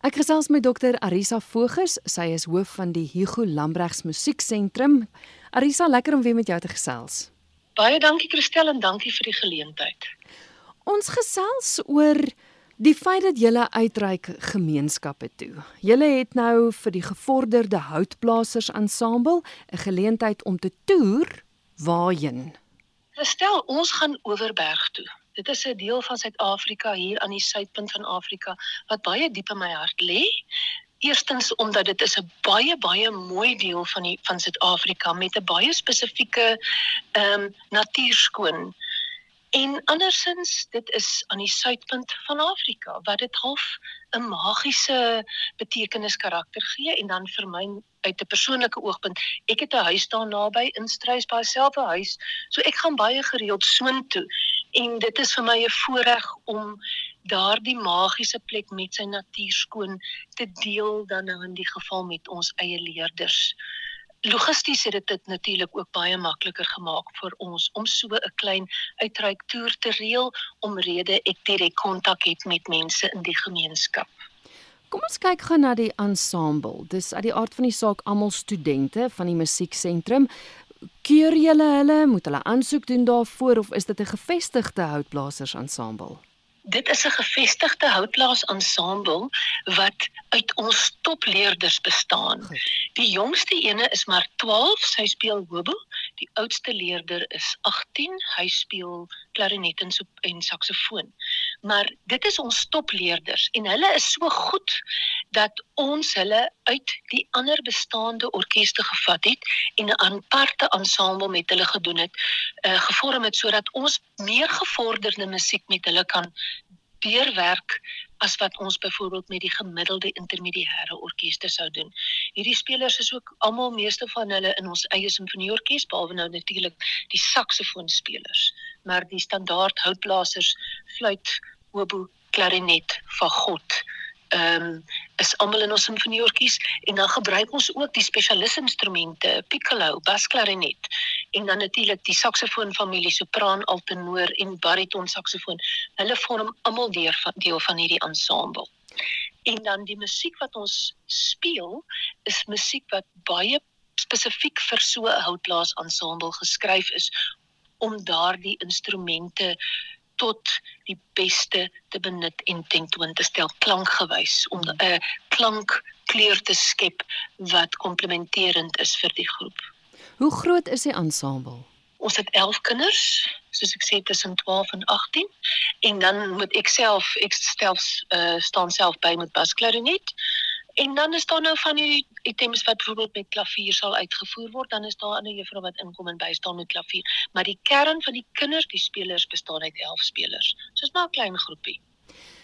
Ek gesels met dokter Arisa Vogers. Sy is hoof van die Hugo Lambregs Musieksentrum. Arisa, lekker om weer met jou te gesels. Baie dankie Christel en dankie vir die geleentheid. Ons gesels oor die feit dat julle uitreik gemeenskappe toe. Julle het nou vir die gevorderde houtblasers ensemble 'n geleentheid om te toer waarheen. Stel ons gaan Oeverberg toe. Dit is 'n deel van Suid-Afrika hier aan die suidpunt van Afrika wat baie diep in my hart lê. Eerstens omdat dit is 'n baie baie mooi deel van die van Suid-Afrika met 'n baie spesifieke ehm um, natuurskoon. En andersins, dit is aan die suidpunt van Afrika wat dit half 'n magiese betekenis karakter gee en dan vir my uit 'n persoonlike oogpunt, ek het 'n huis daar naby in Struisbaai self 'n huis, so ek gaan baie gereeld soontoe en dit is vir my 'n voorreg om daardie magiese plek met sy natuurskoon te deel dan nou in die geval met ons eie leerders logisties het dit dit natuurlik ook baie makliker gemaak vir ons om so 'n klein uitreik toer te reël omrede ek direk kontak het met mense in die gemeenskap. Kom ons kyk gou na die ensemble. Dis uit die aard van die saak almal studente van die musieksentrum. Keur julle hulle, moet hulle aansoek doen daarvoor of is dit 'n gevestigde houtblasers ensemble? Dit is 'n gevestigde houtblaas ensemble wat uit ons topleerders bestaan. Die jongste ene is maar 12, sy speel hobo. Die oudste leerder is 18, hy speel klarinet en, en saksofoon. Maar dit is ons topleerders en hulle is so goed dat ons hulle uit die ander bestaande orkeste gevat het en 'n aparte ensemble met hulle gedoen het, uh, gevorm het sodat ons meer gevorderde musiek met hulle kan deurwerk as wat ons byvoorbeeld met die gemiddelde intermediêre orkeste sou doen. Hierdie spelers is ook almal meeste van hulle in ons eie simfonieorkes behalwe nou natuurlik die saksofoonspelers, maar die standaard houtblasers, fluit, oboe, klarinet, fagot, ehm um, is almal in ons simfonieorkies en dan gebruik ons ook die spesialisinstrumente piccolo, basklarinet en dan natuurlik die saksofoon familie sopran, altenor en bariton saksofoon. Hulle vorm almal deel van deel van hierdie ensemble. En dan die musiek wat ons speel is musiek wat baie spesifiek vir so 'n houtblaas ensemble geskryf is om daardie instrumente tot die beste te benut en tentoon te stel klankgewys om 'n uh, klankkleur te skep wat komplementerend is vir die groep. Hoe groot is die ensemble? Ons het 11 kinders, soos ek sê tussen 12 en 18 en dan moet ek self ek stel uh, staan self by met basklarinet. En dan is daar nou van die items wat byvoorbeeld met klavier sal uitgevoer word, dan is daar 'n juffrou wat inkom en bystaan met klavier, maar die kern van die kinders, die spelers bestaan uit 11 spelers. So is maar 'n klein groepie.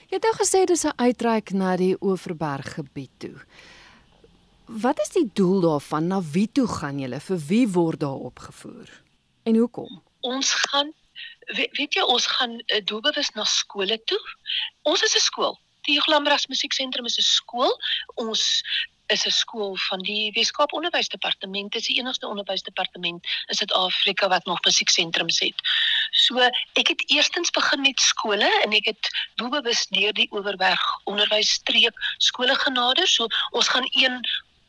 Jy het nou gesê dis 'n uitreik na die Oeverberg gebied toe. Wat is die doel daarvan? Na wie toe gaan julle? Vir wie word daar opgevoer? En hoekom? Ons gaan weet jy ons gaan uh, doelbewus na skole toe. Ons is 'n skool. Die Juglambrags Musieksentrum is 'n skool. Ons is 'n skool van die Weskaap Onderwysdepartement. Dit is die enigste onderwysdepartement in Suid-Afrika wat nog musieksentrums het. So, ek het eerstens begin met skole en ek het doelbewus deur die Oeverberg onderwysstreek skole genader. So, ons gaan een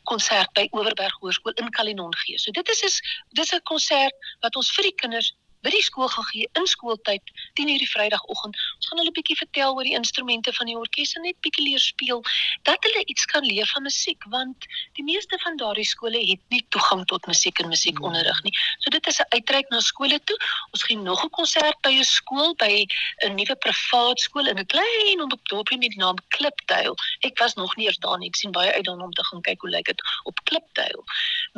konsert by Oeverberg Hoërskool in Kalinon gee. So dit is is dis 'n konsert wat ons vir die kinders by die skool gaan gee in skooltyd 10:00 die Vrydagoggend. Ons gaan hulle 'n bietjie vertel oor die instrumente van die orkes en net bietjie leer speel dat hulle iets kan leer van musiek want die meeste van daardie skole het nie toegang tot musiek en musiekonderrig nie. So dit is 'n uitreik na skole toe. Ons gee nog 'n konsert by 'n skool by 'n nuwe privaat skool in 'n klein dorpie met die naam Klipduil. Ek was nog nie eers daar nie. Ek sien baie uit daarna om te gaan kyk hoe lyk dit op Klipduil.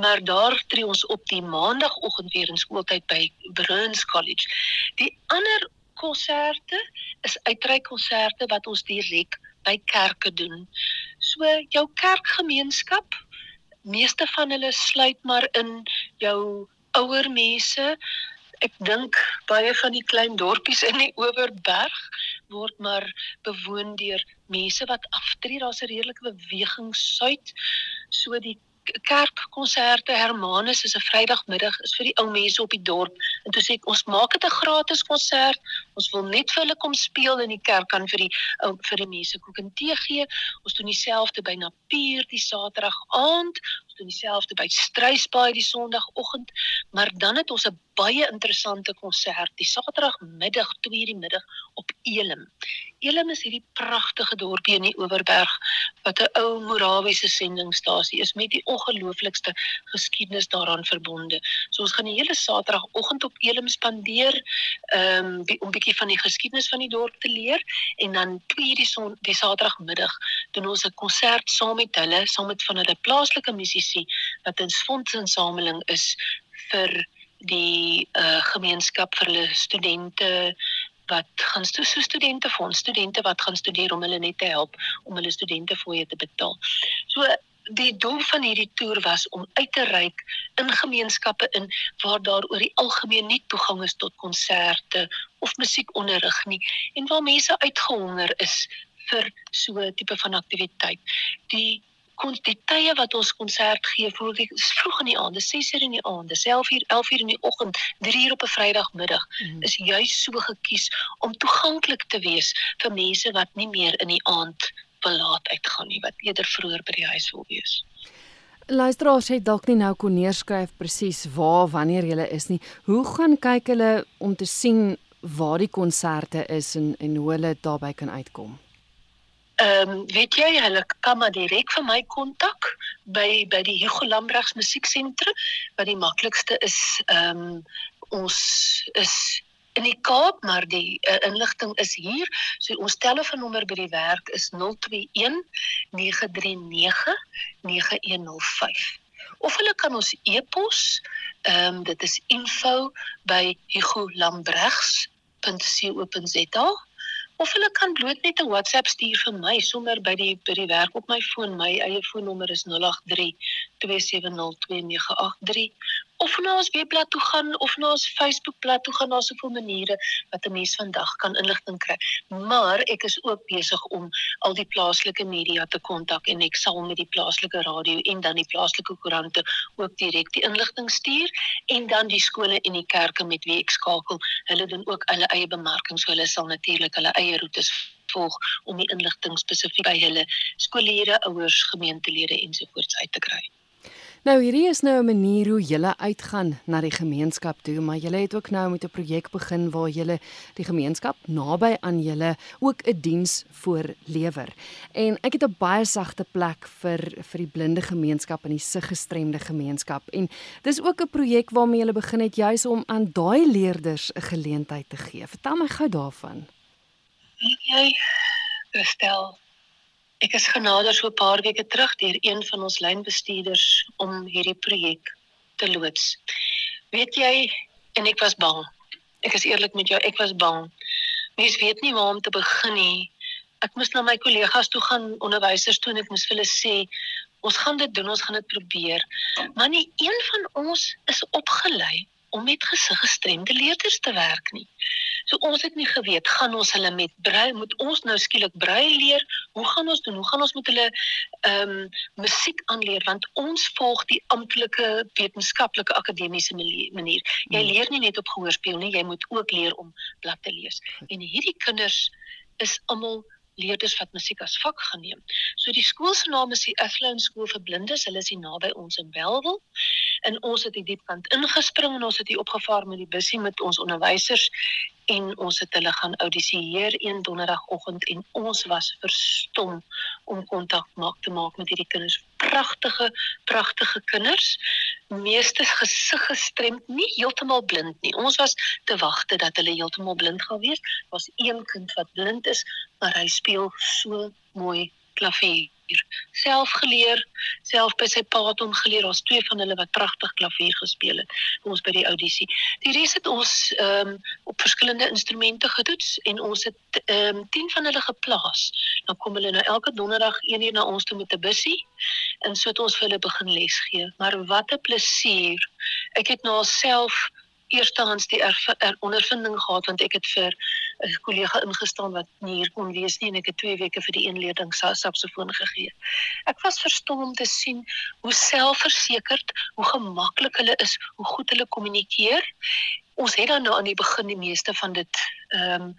Maar daar tree ons op die maandagooggend weer in skooltyd by Bruin Women's College. Die ander konserte is uitreikkonserte wat ons direk by kerke doen. So jou kerkgemeenskap, meeste van hulle sluit maar in jou ouer mense. Ek dink baie van die klein dorpies in die Oeverberg word maar bewoon deur mense wat aftree. Daar's 'n redelike beweging suid. So die kerkkonserte Hermanus is 'n Vrydagmiddag is vir die ou mense op die dorp En toe sê ek ons maak dit 'n gratis konsert. Ons wil net vir hulle kom speel in die kerk kan vir die ou vir die mense koek en tee gee. Ons doen dieselfde by Napier die Saterdag aand. Ons doen dieselfde by Struisbaai die Sondagoggend, maar dan het ons 'n baie interessante konsert die Saterdagmiddag 2:00 die middag op Elim. Elim is hierdie pragtige dorpie in die Oeverberg wat 'n ou Morawiese sendingstasie is met die ongelooflikste geskiedenis daaraan verbonde. So ons gaan die hele Saterdagoggend op Elim spandeer um, om 'n bietjie van die geskiedenis van die dorp te leer en dan 2:00 die son die Saterdagmiddag doen ons 'n konsert saam met hulle, saam met van hulle plaaslike musisië wat 'n fondsinsameling is vir die uh, gemeenskap vir hulle studente wat gaan stu so studente fonds studente wat gaan studeer om hulle net te help om hulle studente fooie te betaal. So die doel van hierdie toer was om uit te reik in gemeenskappe in waar daar oor die algemeen nie toegang is tot konserte of musiekonderrig nie en waar mense uitgehonger is vir so 'n tipe van aktiwiteit. Die kon die tye wat ons konsert gee voor die vroeg in die aand, 6 uur in die aand, 11 uur, 11 uur in die oggend, 3 uur op 'n Vrydagmiddag mm. is juis so gekies om toeganklik te wees vir mense wat nie meer in die aand wil laat uitgaan nie, wat eerder vroeër by die huis wil wees. Luisteraars het dalk nie nou kon neerskryf presies waar wanneer jy is nie. Hoe gaan kyk hulle om te sien waar die konserte is en en hoe hulle daarbey kan uitkom? Ehm um, weet jy hulle kan maar direk vir my kontak by by die Hugo Lambrechts Musieksentrum wat die maklikste is ehm um, ons is in die Kaap maar die uh, inligting is hier. So ons telefoonnommer by die werk is 021 939 9105 of hulle kan ons e-pos ehm um, dit is info by hugolambrechts.co.za of hulle kan bloot net 'n WhatsApp stuur vir my sommer by die by die werk op my foon. My eie foonnommer is 083 270 2983 of na ons webblad toe gaan of na ons Facebookblad toe gaan, daar's soveel maniere wat 'n mens vandag kan inligting kry. Maar ek is ook besig om al die plaaslike media te kontak en ek sal met die plaaslike radio en dan die plaaslike koerante ook direk die inligting stuur en dan die skole en die kerke met wie ek skakel. Hulle doen ook hulle eie bemarking, so hulle sal natuurlik hulle eie roetes volg om die inligting spesifiek by hulle skoolleerders, ouers, gemeentelede ensovoorts uit te kry. Nou hierdie is nou 'n manier hoe julle uitgaan na die gemeenskap toe, maar julle het ook nou met 'n projek begin waar julle die gemeenskap naby aan julle ook 'n diens voorlewer. En ek het 'n baie sagte plek vir vir die blinde gemeenskap en die siggestremde gemeenskap. En dis ook 'n projek waarmee julle begin het juis om aan daai leerders 'n geleentheid te gee. Vertel my gou daarvan. Jy stel Ek is genader so 'n paar weke terug deur een van ons lynbestuurders om hierdie projek te loods. Weet jy, en ek was bang. Ek is eerlik met jou, ek was bang. Mens weet nie waar om te begin nie. Ek moes na my kollegas toe gaan, onderwysers toe en ek moes vir hulle sê, ons gaan dit doen, ons gaan dit probeer. Maar nie een van ons is opgelei om met gesiggestremde leerders te werk nie. So ons het nie geweet gaan ons hulle met brei moet ons nou skielik brei leer? Hoe gaan ons doen? Hoe gaan ons met hulle ehm um, musiek aanleer want ons volg die amptelike wetenskaplike akademiese manier. Jy hmm. leer nie net op gehoorspeel nie, jy moet ook leer om blad te lees. En hierdie kinders is almal leerders wat musiek as vak geneem. So die skool se naam is die Athlone Skool vir Blindes. Hulle is hier naby ons in Welwel. En ons het die diepkant ingespring en ons het hier opgevaar met die bussie met ons onderwysers en ons het hulle gaan audisieer een donderdagoggend en ons was verstom om kontak maak te maak met hierdie kinders. Pragtige, pragtige kinders. Meeste gesig gestremd, nie heeltemal blind nie. Ons was te wagte dat hulle heeltemal blind gaan wees. Was een kind wat blind is, maar hy speel so mooi klavier self geleer, self by sy pa het hom geleer. Ons twee van hulle wat pragtig klavier gespeel het ons by die audisie. Die res het ons ehm um, op verskillende instrumente getoets en ons het ehm um, 10 van hulle geplaas. Dan kom hulle nou elke donderdag 1 uur na ons toe met 'n bussie en so het ons vir hulle begin les gee. Maar wat 'n plesier. Ek het nou self eerstehands die er, er ondervinding gehad want ek het vir 'n kollega ingestaan wat nie hier kon wees nie en ek het 2 weke vir die een leerling saksofoon gegee. Ek was verstom om te sien hoe selfversekerd, hoe gemaklik hulle is, hoe goed hulle kommunikeer ons het dan nou aan die begin die meeste van dit ehm um,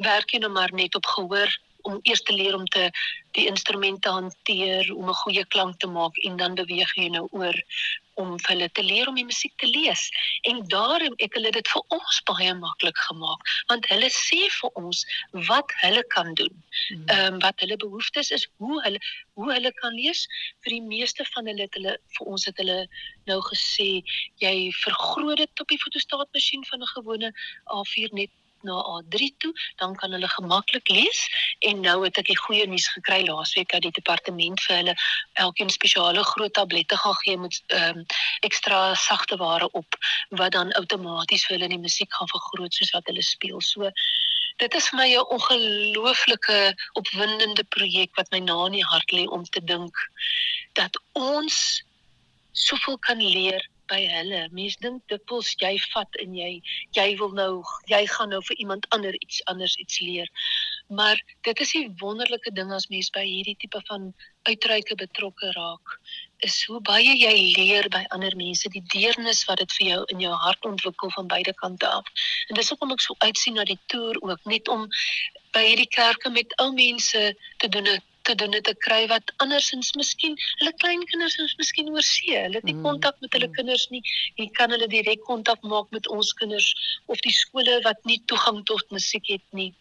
werk jy nou maar net op gehoor om eers te leer om te die instrumente hanteer, om 'n goeie klank te maak en dan beweeg jy nou oor om vir hulle te leer om die musiek te lees. En daarom het hulle dit vir ons baie maklik gemaak, want hulle sê vir ons wat hulle kan doen. Hmm. Ehm um, wat hulle behoeftes is, hoe hulle hoe hulle kan lees. Vir die meeste van hulle het hulle vir ons het hulle nou gesê jy vergroot dit op die fotostaatmasjien van 'n gewone A4 net na A3 toe, dan kan hulle gemaklik lees en nou het ek die goeie nuus gekry laasweek dat die departement vir hulle elkeen spesiale groot tablette gaan gee met ehm um, ekstra sagte ware op wat dan outomaties vir hulle die musiek gaan vergroot soos wat hulle speel. So dit is vir my 'n ongelooflike opwindende projek wat my na in die hart lê om te dink dat ons soveel kan leer by hulle. Mense dink dikwels jy vat en jy jy wil nou jy gaan nou vir iemand ander iets anders iets leer. Maar dit is 'n wonderlike ding as mens by hierdie tipe van uitreike betrokke raak is hoe baie jy leer by ander mense die deernis wat dit vir jou in jou hart ontwikkel van beide kante af. En dis hoekom ek so uitsien na die toer ook net om by hierdie kerke met ou mense te doen te doen te kry wat andersins miskien hulle kleinkinders is miskien oor see. Hulle het nie mm. kontak met hulle mm. kinders nie. Jy kan hulle direk kontak maak met ons kinders of die skole wat nie toegang tot musiek het nie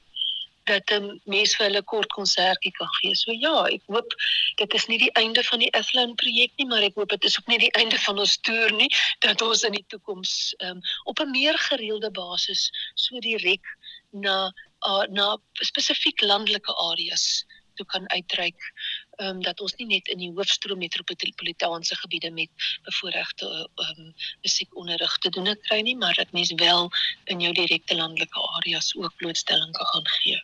dat 'n mens vir hulle kort konsertjie kan gee. So ja, ek hoop dit is nie die einde van die Iflin projek nie, maar ek hoop dit is ook nie die einde van ons toer nie, dat ons in die toekoms um, op 'n meer gereelde basis so direk na uh, na spesifiek landelike areas toe kan uitreik ehm um, dat ons nie net in die hoofstroom metropolitaanse gebiede met bevoorregte ehm um, musiekonderrig te doen kry nie, maar dat mense wel in jou direkte landelike areas ook blootstelling kan gaan gee.